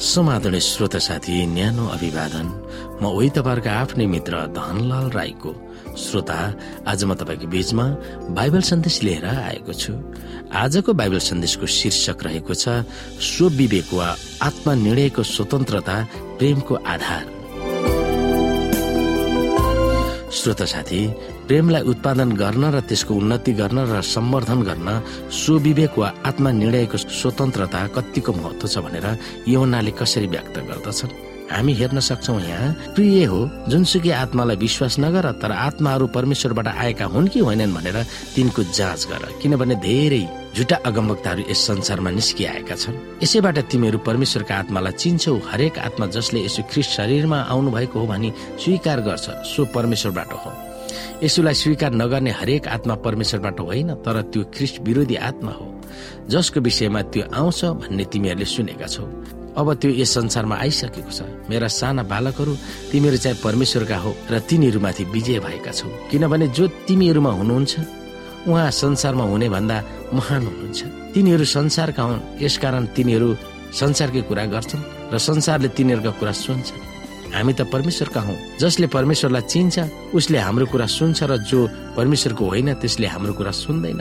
समादरणीय श्रोता साथी न्यानो अभिवादन। म उही तपाईँहरूको आफ्नै मित्र धनलाल राईको श्रोता। आज म तपाईँको बीचमा बाइबल सन्देश लिएर आएको छु। आजको बाइबल सन्देशको शीर्षक रहेको छ स्वविवेक वा आत्मनिर्णयको स्वतन्त्रता प्रेमको आधार। श्रोता साथी प्रेमलाई उत्पादन गर्न र त्यसको उन्नति गर्न र सम्वर्धन गर्न सुविवेक वा आत्मनिर्णयको स्वतन्त्रता कतिको महत्व छ भनेर यौनाले कसरी व्यक्त गर्दछन्? हामी हेर्न सक्छौ यहाँ प्रिय हो जुनसुकै आत्मालाई विश्वास नगर तर आत्माहरू परमेश्वरबाट आएका हुन् कि होइनन् भनेर तिनको जाँच गर किनभने धेरै झुटा अगमवक्ताहरू यस संसारमा निस्किआएका छन्। यसैबाट तिमीहरू परमेश्वरका आत्मालाई चिन्छौ हरेक आत्मा जसले यसो ख्रिस्ट शरीरमा आउनु भएको हो भनी स्वीकार गर्छ सो परमेश्वरबाट हो। यसुलाई स्वीकार नगर्ने हरेक आत्मा परमेश्वरबाट होइन तर त्यो ख्रिस्ट विरोधी आत्मा हो। जसको विषयमा त्यो आउँछ भन्ने तिमीहरूले सुनेका छौ। अब त्यो यस संसारमा आइसकेको छ। मेरा साना बालकहरू तिमीहरू चाहिँ परमेश्वरका हो र तिनीहरूमाथि विजय भएका छौ। किनभने जो तिमीहरूमा हुनुहुन्छ उहाँ संसारमा हुने भन्दा महान हुनुहुन्छ। तिनीहरू संसारका हुन्। यसकारण तिनीहरू संसारकै कुरा गर्छन् र संसारले तिनीहरूका कुरा सुन्छ। हामी त परमेश्वरका हौ। जसले परमेश्वरलाई चिन्छ उसले हाम्रो कुरा सुन्छ र जो परमेश्वरको होइन त्यसले हाम्रो कुरा सुन्दैन।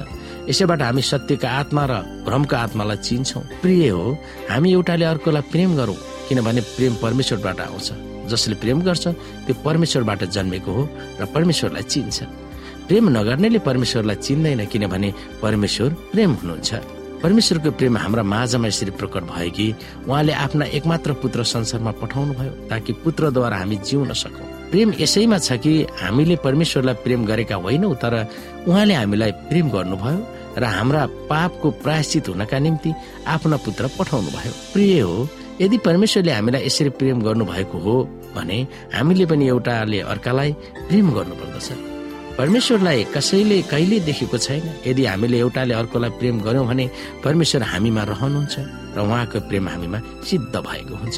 यसैबाट हामी सत्यका आत्मा र भ्रमका आत्मालाई चिन्छौ। प्रिय हो हामी एउटाले अर्कोलाई प्रेम गरौँ किनभने प्रेम परमेश्वरबाट आउँछ। जसले प्रेम गर्छ त्यो परमेश्वरबाट जन्मेको हो र परमेश्वरलाई चिन्छ। प्रेम नगर्नेले परमेश्वरलाई चिन्दैन किनभने परमेश्वर प्रेम हुनुहुन्छ। परमेश्वरको प्रेम हाम्रा माझमा यसरी प्रकट भयो कि उहाँले आफ्ना एकमात्र पुत्र संसारमा पठाउनु भयो ताकि पुत्रद्वारा हामी जिउन सकौँ। प्रेम यसैमा छ कि हामीले परमेश्वरलाई प्रेम गरेका होइनौ तर उहाँले हामीलाई प्रेम गर्नुभयो र हाम्रा पापको प्रायश्चित हुनका निम्ति आफ्ना पुत्र पठाउनु भयो। प्रिय हो यदि परमेश्वरले हामीलाई यसरी प्रेम गर्नु भएको हो भने हामीले पनि एउटाले अर्कालाई प्रेम गर्नुपर्दछ। परमेश्वरलाई कसैले कहिले देखेको छैन। यदि हामीले एउटाले अर्कोलाई प्रेम गर्यौँ भने परमेश्वर हामीमा रहनुहुन्छ र उहाँको प्रेम हामीमा सिद्ध भएको हुन्छ।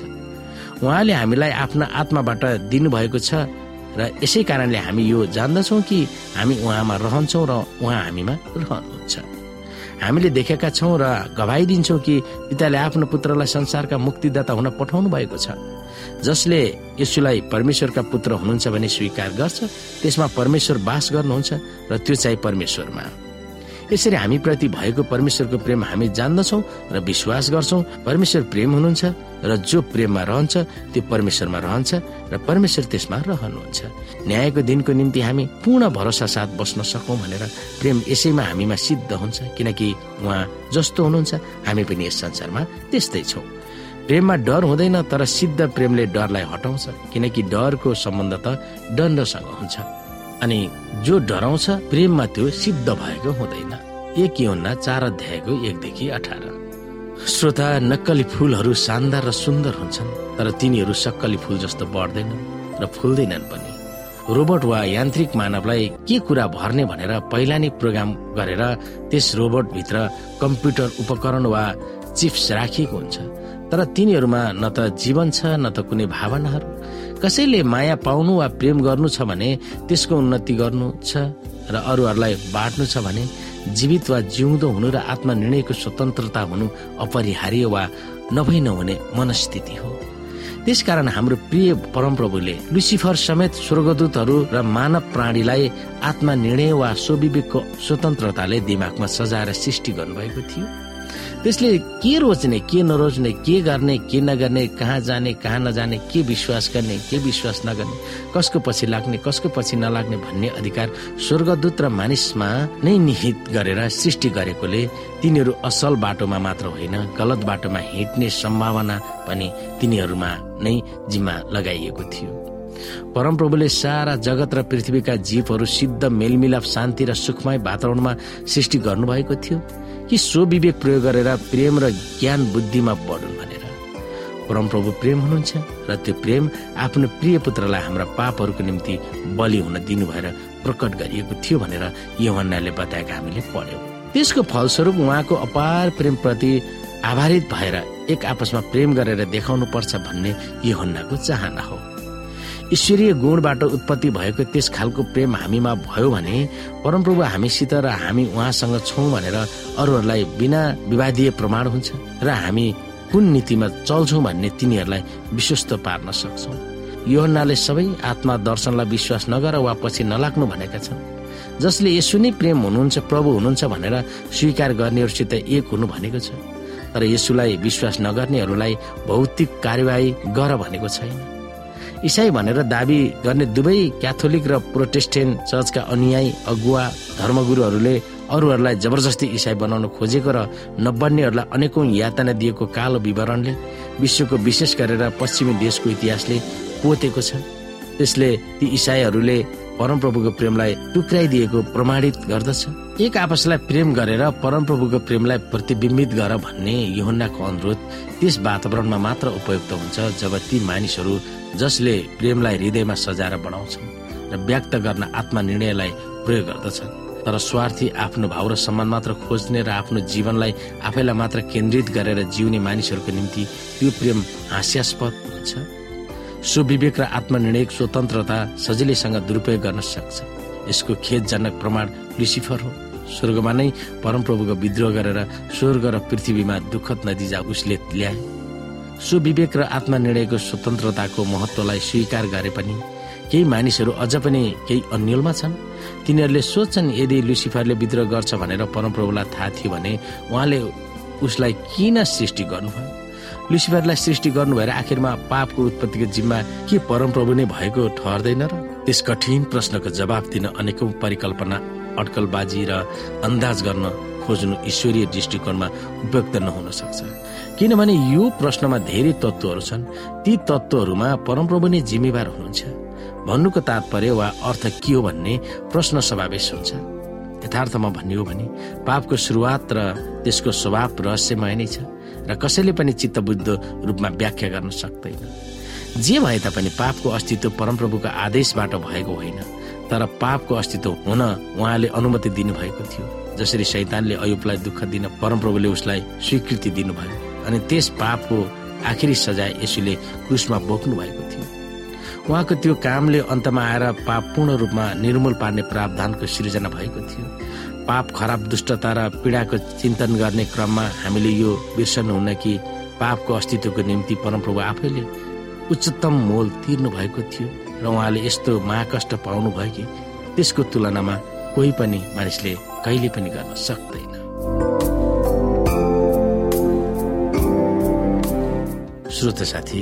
उहाँले हामीलाई आफ्ना आत्माबाट दिनुभएको छ र यसै कारणले हामी यो जान्दछौँ कि हामी उहाँमा रहन्छौँ र उहाँ हामीमा रहनुहुन्छ। हामीले देखेका छौँ र गवाइदिन्छौँ कि पिताले आफ्नो पुत्रलाई संसारका मुक्तिदाता हुन पठाउनु भएको छ। जसले यसुलाई परमेश्वरका पुत्र हुनुहुन्छ भने स्वीकार गर्छ त्यसमा परमेश्वर बास गर्नुहुन्छ र त्यो चाहिँ परमेश्वरमा। यसरी हामी प्रति भएको परमेश्वरको प्रेम हामी जान्दछौँ र विश्वास गर्छौँ। परमेश्वर प्रेम हुनुहुन्छ र जो प्रेममा रहन्छ त्यो परमेश्वरमा रहन्छ र परमेश्वर त्यसमा रहनुहुन्छ। न्यायको दिनको निम्ति हामी पूर्ण भरोसा साथ बस्न सकौँ भनेर प्रेम यसैमा हामीमा सिद्ध हुन्छ किनकि उहाँ जस्तो हुनुहुन्छ। हामी पनि यस संसारमा त्यस्तै छौँ। प्रेममा डर हुँदैन तर सिद्ध प्रेमले डरलाई हटाउँछ किनकि डरको सम्बन्ध त दण्डसँग हुन्छ। अनि जो डराउँछ प्रेममा त्यो सिद्ध भएको हुँदैन। एक योन्ना चार अध्यायको एकदेखि अठार। श्रोता नक्कली फुलहरू शानदार र सुन्दर हुन्छन् तर तिनीहरू सक्कली फुल जस्तो बढ्दैनन् र फुल्दैनन् पनि। रोबोट वा यान्त्रिक मानवलाई के कुरा भर्ने भनेर पहिला नै प्रोग्राम गरेर त्यस रोबोटभित्र कम्प्युटर उपकरण वा चिप्स राखिएको हुन्छ। तर तिनीहरूमा न त जीवन छ न त कुनै भावनाहरू। कसैले माया पाउनु वा प्रेम गर्नु छ भने त्यसको उन्नति गर्नु छ र अरूहरूलाई बाँड्नु छ भने जीवित वा जिउँदो हुनु र आत्मनिर्णयको स्वतन्त्रता हुनु अपरिहार्य वा नभई नहुने मनस्थिति हो। त्यसकारण हाम्रो प्रिय परमप्रभुले लुसिफर समेत स्वर्गदूतहरू र मानव प्राणीलाई आत्मनिर्णय वा स्वविवेकको स्वतन्त्रताले दिमागमा सजाएर सृष्टि गर्नुभएको थियो। त्यसले के रोज्ने के नरोज्ने के गर्ने के नगर्ने कहाँ जाने कहाँ नजाने के विश्वास गर्ने के विश्वास नगर्ने कसको पछि लाग्ने कसको पछि नलाग्ने भन्ने अधिकार स्वर्गदूत र मानिसमा नै निहित गरेर सृष्टि गरेकोले तिनीहरू असल बाटोमा मात्र होइन गलत बाटोमा हिँड्ने सम्भावना पनि तिनीहरूमा नै जिम्मा लगाइएको थियो। परमप्रभुले सारा जगत र पृथ्वीका जीवहरू सिद्ध मेलमिलाप शान्ति र सुखमय वातावरणमा सृष्टि गर्नुभएको थियो। कि विवेक प्रयोग गरेर प्रेम र ज्ञान बुद्धिमा बढुन् भनेर। परमप्रभु प्रेम हुनुहुन्छ र त्यो प्रेम आफ्नो प्रिय पुत्रलाई हाम्रा पापहरूको निम्ति बलि हुन दिनु भएर प्रकट गरिएको थियो भनेर योहन्नाले बताएका हामीले पढ्यौँ। त्यसको फलस्वरूप उहाँको अपार प्रेमप्रति आभारित भएर एक आपसमा प्रेम गरेर देखाउनु पर्छ भन्ने योहन्नाको चाहना हो। ईश्वरीय गुणबाट उत्पत्ति भएको त्यस खालको प्रेम हामीमा भयो भने परमप्रभु हामीसित र हामी उहाँसँग छौँ भनेर अरूहरूलाई बिना विवादीय प्रमाण हुन्छ र हामी कुन नीतिमा चल्छौँ भन्ने तिनीहरूलाई विश्वस्त पार्न सक्छौ। योहन्नाले सबै आत्मा दर्शनलाई विश्वास नगर वा पछि नलाग्नु भनेका छन्। जसले यसो नै प्रेम हुनुहुन्छ प्रभु हुनुहुन्छ भनेर स्वीकार गर्नेहरूसित एक हुनु भनेको छ। तर यसुलाई विश्वास नगर्नेहरूलाई भौतिक कार्यवाही गर भनेको छैन। इसाई भनेर दावी गर्ने दुवै क्याथोलिक र प्रोटेस्टेन्ट चर्चका अनुयायी अगुवा धर्मगुरुहरूले अरूहरूलाई जबरजस्ती इसाई बनाउन खोजेको र नबन्नेहरूलाई अनेकौं यातना दिएको कालो विवरणले विश्वको विशेष गरेर पश्चिमी देशको इतिहासले पोतेको छ। त्यसले ती इसाईहरूले परमप्रभुको प्रेमलाई टुक्राइदिएको प्रमाणित गर्दछ। एक आपसलाई प्रेम गरेर परमप्रभुको प्रेमलाई प्रतिबिम्बित गर भन्ने योहन्नाको अनुरोध त्यस वातावरणमा मात्र उपयुक्त हुन्छ जब ती मानिसहरू जसले प्रेमलाई हृदयमा सजाएर बनाउँछन् र व्यक्त गर्न आत्मा निर्णयलाई प्रयोग गर्दछन्। तर स्वार्थी आफ्नो भाव र सम्मान मात्र खोज्ने र आफ्नो जीवनलाई आफैलाई मात्र केन्द्रित गरेर जिउने मानिसहरूको निम्ति त्यो प्रेम हास्यास्पद हुन्छ। सुविवेक र आत्मनिर्णय स्वतन्त्रता सजिलैसँग दुरुपयोग गर्न सक्छ। यसको खेदजनक प्रमाण लुसिफर हो। स्वर्गमा नै परमप्रभुको विद्रोह गरेर स्वर्ग र पृथ्वीमा दुःखद नतिजा उसले ल्याए। सुविवेक र आत्मनिर्णयको स्वतन्त्रताको महत्वलाई स्वीकार गरे पनि केही मानिसहरू अझ पनि केही अन्यलमा छन्। तिनीहरूले सोच्छन् यदि लुसिफरले विद्रोह गर्छ भनेर परमप्रभुलाई थाहा थियो भने उहाँले उसलाई किन सृष्टि गर्नुभयो? लुसिफरलाई सृष्टि गर्नु भएर आखिरमा पापको उत्पत्तिको जिम्मा के परमप्रभु नै भएको ठहर्दैन र? त्यस कठिन प्रश्नको जवाब दिन अनेकौं परिकल्पना अड्कलबाजी र अन्दाज गर्न खोज्नु ईश्वरीय दृष्टिकोणमा उपयुक्त नहुन सक्छ। किनभने यो प्रश्नमा धेरै तत्त्वहरू छन्। ती तत्त्वहरूमा परमप्रभु नै जिम्मेवार हुनुहुन्छ। भन्नुको तात्पर्य वा अर्थ के हो भन्ने प्रश्न समावेश हुन्छ। यथार्थमा भन्ने हो भने पापको सुरुवात र त्यसको स्वभाव रहस्यमय नै छ र कसैले पनि चित्तबुद्ध रूपमा व्याख्या गर्न सक्दैन। जे भए तापनि पापको अस्तित्व परमप्रभुको आदेशबाट भएको होइन तर पापको अस्तित्व हुन उहाँले अनुमति दिनुभएको थियो जसरी शैतानले अयुबलाई दुःख दिन परमप्रभुले उसलाई स्वीकृति दिनुभयो अनि त्यस पापको आखिरी सजाय यसुले क्रुसमा बोक्नु भएको थियो। उहाँको त्यो कामले अन्तमा आएर पाप पूर्ण रूपमा निर्मूल पार्ने प्रावधानको सृजना भएको थियो। पाप खराब दुष्टता र पीडाको चिन्तन गर्ने क्रममा हामीले यो बिर्सनुहुन्न कि पापको अस्तित्वको निम्ति परमप्रभु आफैले उच्चतम मोल तिर्नु भएको थियो र उहाँले यस्तो महाकष्ट पाउनु भयो कि त्यसको तुलनामा कोही पनि मानिसले कहिले पनि गर्न सक्दैन। श्रोत साथी